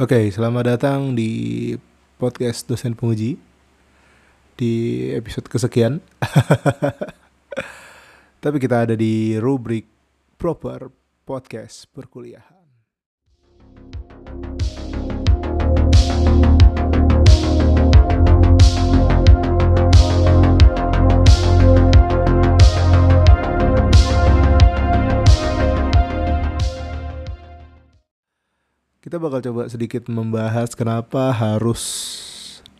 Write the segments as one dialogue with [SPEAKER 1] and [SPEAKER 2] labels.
[SPEAKER 1] Oke, selamat datang di podcast dosen penguji di episode kesekian. Tapi kita ada di rubrik proper podcast perkuliahan. Kita bakal coba sedikit membahas kenapa harus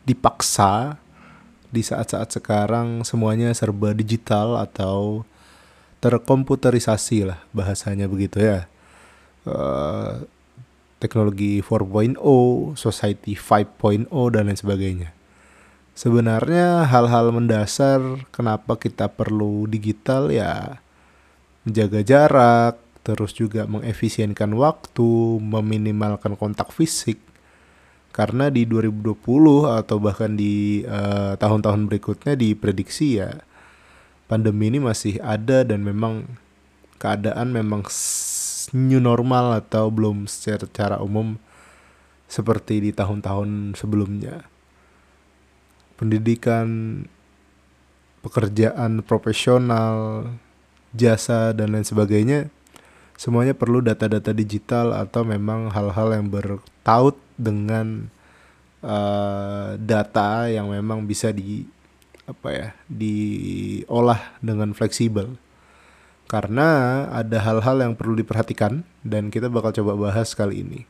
[SPEAKER 1] dipaksa di saat-saat sekarang semuanya serba digital atau terkomputerisasi lah bahasanya begitu ya. Uh, teknologi 4.0, society 5.0 dan lain sebagainya. Sebenarnya hal-hal mendasar kenapa kita perlu digital ya menjaga jarak, terus juga mengefisienkan waktu, meminimalkan kontak fisik. Karena di 2020 atau bahkan di tahun tahun-tahun berikutnya diprediksi ya pandemi ini masih ada dan memang keadaan memang new normal atau belum secara umum seperti di tahun-tahun sebelumnya. Pendidikan, pekerjaan profesional, jasa dan lain sebagainya semuanya perlu data-data digital atau memang hal-hal yang bertaut dengan uh, data yang memang bisa di apa ya diolah dengan fleksibel karena ada hal-hal yang perlu diperhatikan dan kita bakal coba bahas kali ini.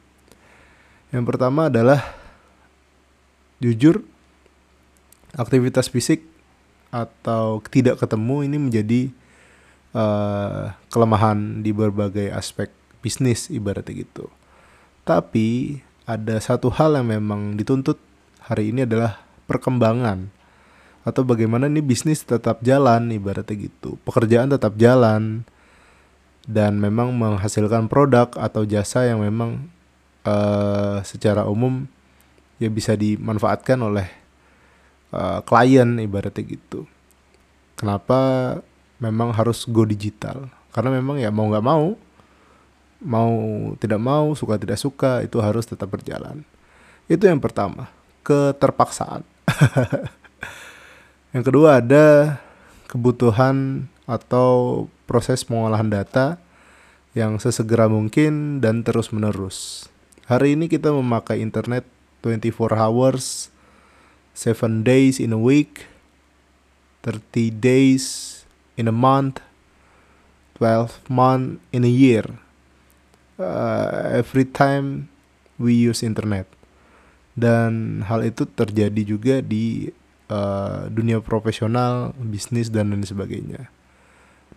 [SPEAKER 1] Yang pertama adalah jujur aktivitas fisik atau tidak ketemu ini menjadi uh, kelemahan di berbagai aspek bisnis ibaratnya gitu. Tapi ada satu hal yang memang dituntut hari ini adalah perkembangan atau bagaimana ini bisnis tetap jalan ibaratnya gitu. Pekerjaan tetap jalan dan memang menghasilkan produk atau jasa yang memang uh, secara umum ya bisa dimanfaatkan oleh uh, klien ibaratnya gitu. Kenapa memang harus go digital. Karena memang ya mau nggak mau mau tidak mau suka tidak suka itu harus tetap berjalan. Itu yang pertama keterpaksaan. Yang kedua ada kebutuhan atau proses pengolahan data yang sesegera mungkin dan terus menerus hari ini kita memakai internet 24 hours 7 days in a week 30 days in a month, 12 month in a year. Uh, every time we use internet. Dan hal itu terjadi juga di uh, dunia profesional, bisnis dan lain sebagainya.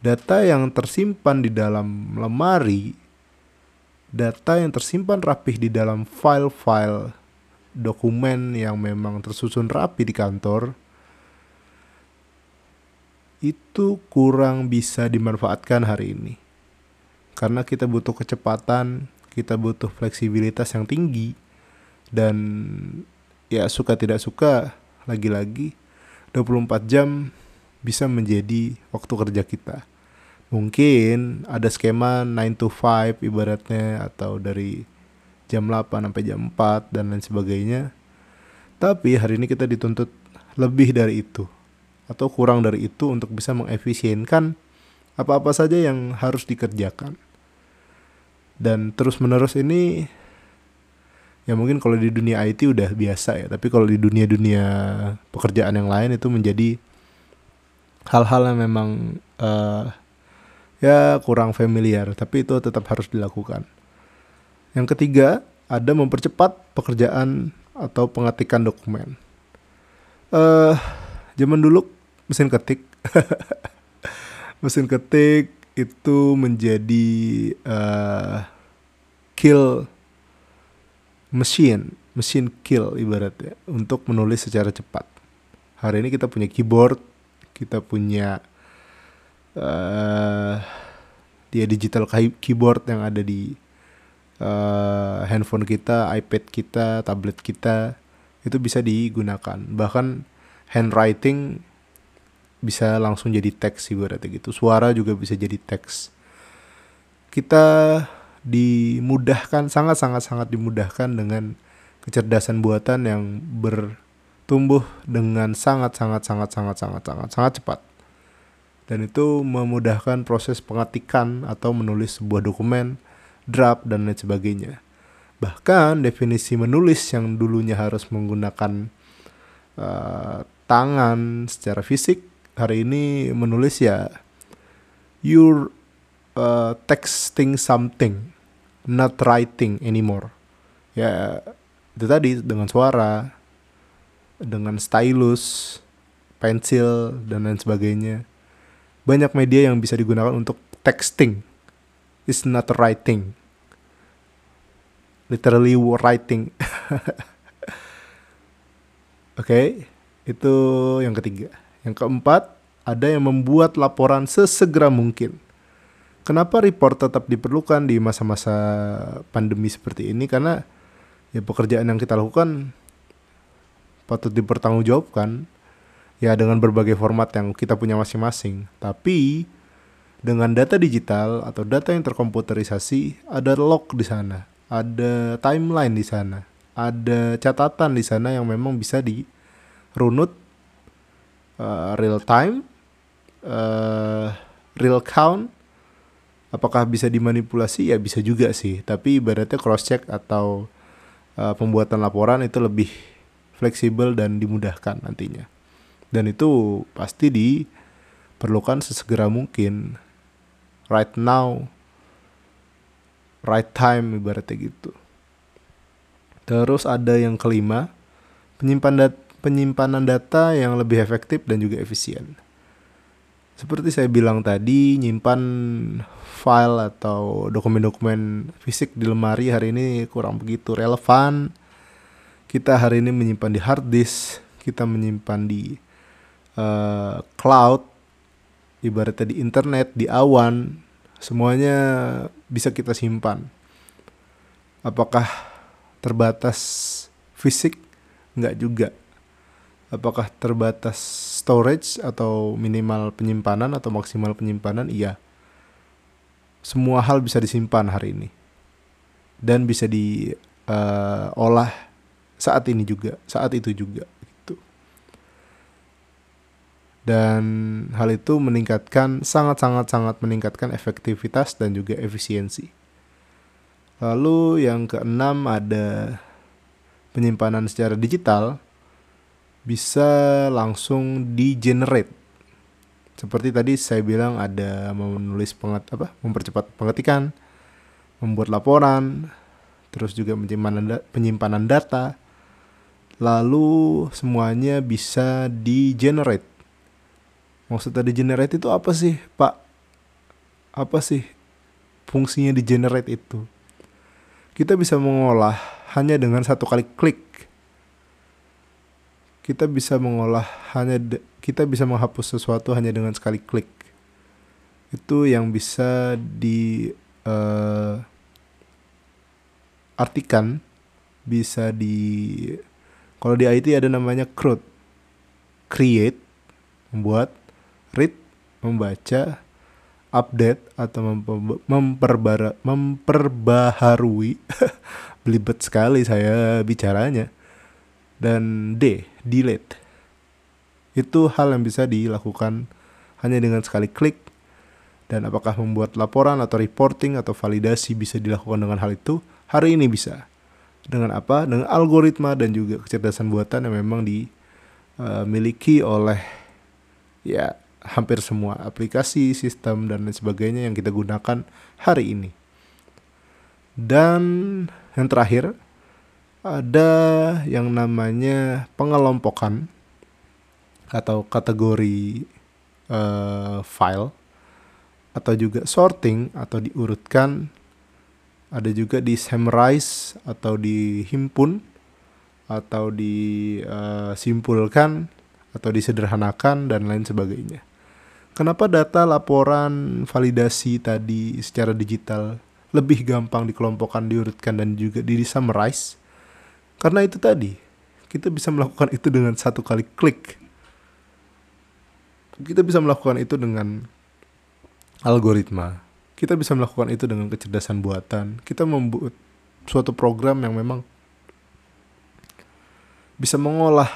[SPEAKER 1] Data yang tersimpan di dalam lemari, data yang tersimpan rapih di dalam file-file dokumen yang memang tersusun rapi di kantor itu kurang bisa dimanfaatkan hari ini. Karena kita butuh kecepatan, kita butuh fleksibilitas yang tinggi, dan ya suka tidak suka, lagi-lagi 24 jam bisa menjadi waktu kerja kita. Mungkin ada skema 9 to 5 ibaratnya atau dari jam 8 sampai jam 4 dan lain sebagainya. Tapi hari ini kita dituntut lebih dari itu atau kurang dari itu untuk bisa mengefisienkan apa-apa saja yang harus dikerjakan. Dan terus-menerus ini ya mungkin kalau di dunia IT udah biasa ya, tapi kalau di dunia-dunia pekerjaan yang lain itu menjadi hal-hal yang memang uh, ya kurang familiar, tapi itu tetap harus dilakukan. Yang ketiga, ada mempercepat pekerjaan atau pengetikan dokumen. Uh, zaman dulu mesin ketik mesin ketik itu menjadi uh, kill mesin mesin kill ibaratnya untuk menulis secara cepat hari ini kita punya keyboard kita punya uh, dia digital keyboard yang ada di uh, handphone kita, iPad kita, tablet kita itu bisa digunakan. Bahkan handwriting bisa langsung jadi teks sih berarti gitu. Suara juga bisa jadi teks. Kita dimudahkan sangat sangat sangat dimudahkan dengan kecerdasan buatan yang bertumbuh dengan sangat sangat sangat sangat sangat sangat sangat cepat dan itu memudahkan proses pengetikan atau menulis sebuah dokumen, draft dan lain sebagainya. Bahkan definisi menulis yang dulunya harus menggunakan uh, tangan secara fisik hari ini menulis ya you're uh, texting something not writing anymore. Ya itu tadi dengan suara dengan stylus pensil dan lain sebagainya. Banyak media yang bisa digunakan untuk texting. Is not writing. Literally writing. Oke okay, itu yang ketiga yang keempat ada yang membuat laporan sesegera mungkin Kenapa report tetap diperlukan di masa-masa pandemi seperti ini? Karena ya pekerjaan yang kita lakukan patut dipertanggungjawabkan ya dengan berbagai format yang kita punya masing-masing. Tapi dengan data digital atau data yang terkomputerisasi ada log di sana, ada timeline di sana, ada catatan di sana yang memang bisa dirunut uh, real time, uh, real count apakah bisa dimanipulasi? Ya bisa juga sih. Tapi ibaratnya cross check atau uh, pembuatan laporan itu lebih fleksibel dan dimudahkan nantinya. Dan itu pasti diperlukan sesegera mungkin. Right now right time ibaratnya gitu. Terus ada yang kelima penyimpan dat penyimpanan data yang lebih efektif dan juga efisien seperti saya bilang tadi, nyimpan file atau dokumen-dokumen fisik di lemari hari ini kurang begitu relevan. Kita hari ini menyimpan di hard disk, kita menyimpan di uh, cloud, ibaratnya di internet, di awan, semuanya bisa kita simpan. Apakah terbatas fisik? Enggak juga apakah terbatas storage atau minimal penyimpanan atau maksimal penyimpanan? Iya. Semua hal bisa disimpan hari ini. Dan bisa diolah uh, saat ini juga saat itu juga gitu. Dan hal itu meningkatkan sangat sangat sangat meningkatkan efektivitas dan juga efisiensi. Lalu yang keenam ada penyimpanan secara digital bisa langsung di generate seperti tadi saya bilang ada menulis penget apa mempercepat pengetikan membuat laporan terus juga penyimpanan penyimpanan data. Lalu semuanya bisa di generate maksud tadi generate itu apa sih pak? Apa sih fungsinya di generate itu? Kita bisa mengolah hanya dengan satu kali klik kita bisa mengolah hanya kita bisa menghapus sesuatu hanya dengan sekali klik. Itu yang bisa di uh, artikan bisa di kalau di IT ada namanya CRUD create membuat read membaca update atau memperbara, memperbaharui. Belibet sekali saya bicaranya. Dan D delete. Itu hal yang bisa dilakukan hanya dengan sekali klik. Dan apakah membuat laporan atau reporting atau validasi bisa dilakukan dengan hal itu? Hari ini bisa. Dengan apa? Dengan algoritma dan juga kecerdasan buatan yang memang dimiliki oleh ya hampir semua aplikasi sistem dan lain sebagainya yang kita gunakan hari ini. Dan yang terakhir ada yang namanya pengelompokan atau kategori uh, file atau juga sorting atau diurutkan ada juga di summarize atau dihimpun atau disimpulkan eh, atau disederhanakan dan lain sebagainya. Kenapa data laporan validasi tadi secara digital lebih gampang dikelompokkan, diurutkan dan juga di summarize? Karena itu tadi, kita bisa melakukan itu dengan satu kali klik. Kita bisa melakukan itu dengan algoritma. kita bisa melakukan itu dengan kecerdasan buatan kita membuat suatu program yang memang bisa mengolah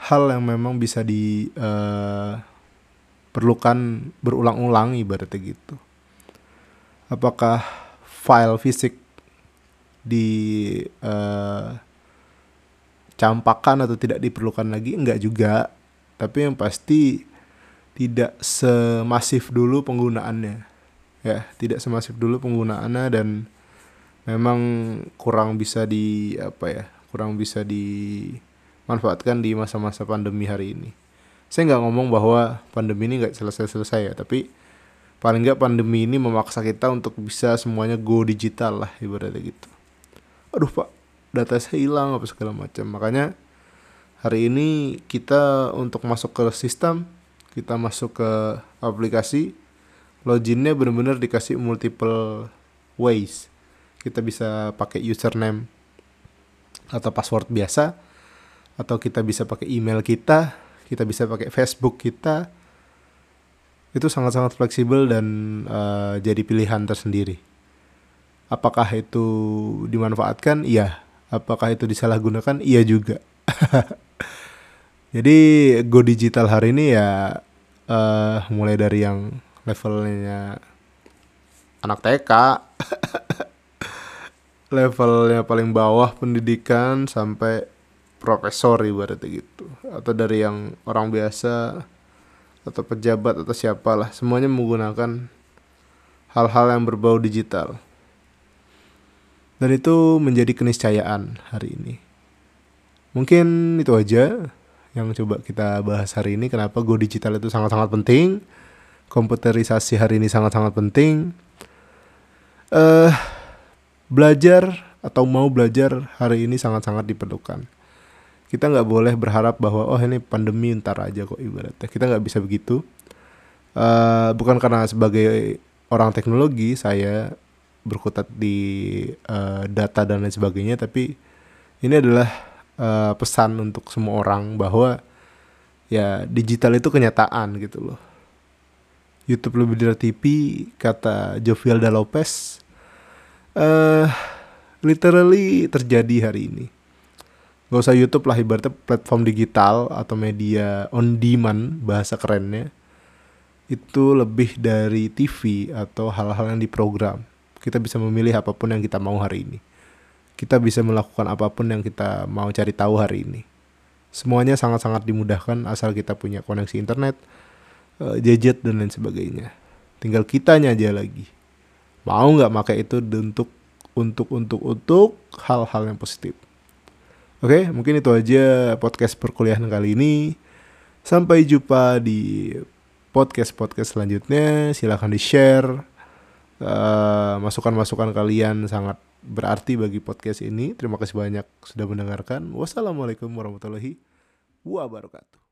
[SPEAKER 1] hal yang memang bisa di uh, perlukan berulang-ulang ibaratnya gitu. Apakah file fisik di uh, campakan atau tidak diperlukan lagi? Enggak juga. Tapi yang pasti tidak semasif dulu penggunaannya. Ya tidak semasif dulu penggunaannya dan memang kurang bisa di apa ya kurang bisa dimanfaatkan di masa-masa pandemi hari ini. Saya nggak ngomong bahwa pandemi ini nggak selesai-selesai ya tapi paling nggak pandemi ini memaksa kita untuk bisa semuanya go digital lah ibaratnya gitu aduh pak data saya hilang apa segala macam. Makanya hari ini kita untuk masuk ke sistem kita masuk ke aplikasi loginnya benar-benar dikasih multiple ways. Kita bisa pakai username atau password biasa atau kita bisa pakai email kita kita bisa pakai Facebook kita. Itu sangat-sangat fleksibel dan uh, jadi pilihan tersendiri apakah itu dimanfaatkan? Iya. Apakah itu disalahgunakan? Iya juga. Jadi go digital hari ini ya uh, mulai dari yang levelnya anak TK levelnya paling bawah pendidikan sampai profesor ibaratnya gitu. Atau dari yang orang biasa atau pejabat atau siapalah. Semuanya menggunakan hal-hal yang berbau digital dan itu menjadi keniscayaan hari ini. Mungkin itu aja yang coba kita bahas hari ini. Kenapa go digital itu sangat-sangat penting. Komputerisasi hari ini sangat-sangat penting. Uh, belajar atau mau belajar hari ini sangat-sangat diperlukan. Kita nggak boleh berharap bahwa oh ini pandemi ntar aja kok ibaratnya. Kita nggak bisa begitu. Uh, bukan karena sebagai orang teknologi saya berkutat di uh, data dan lain sebagainya tapi ini adalah uh, pesan untuk semua orang bahwa ya digital itu kenyataan gitu loh. YouTube lebih dari TV kata Jovialda Lopez uh, literally terjadi hari ini. Gak usah YouTube lah ibaratnya platform digital atau media on demand bahasa kerennya itu lebih dari TV atau hal-hal yang diprogram kita bisa memilih apa pun yang kita mau hari ini. Kita bisa melakukan apa pun yang kita mau cari tahu hari ini. Semuanya sangat-sangat dimudahkan asal kita punya koneksi internet, uh, gadget dan lain sebagainya. Tinggal kitanya aja lagi. Mau nggak pakai itu untuk untuk untuk untuk hal-hal yang positif. Oke, mungkin itu aja podcast perkuliahan kali ini. Sampai jumpa di podcast-podcast selanjutnya. Silahkan di-share Eh, masukan-masukan uh, kalian sangat berarti bagi podcast ini. Terima kasih banyak sudah mendengarkan. Wassalamualaikum warahmatullahi wabarakatuh.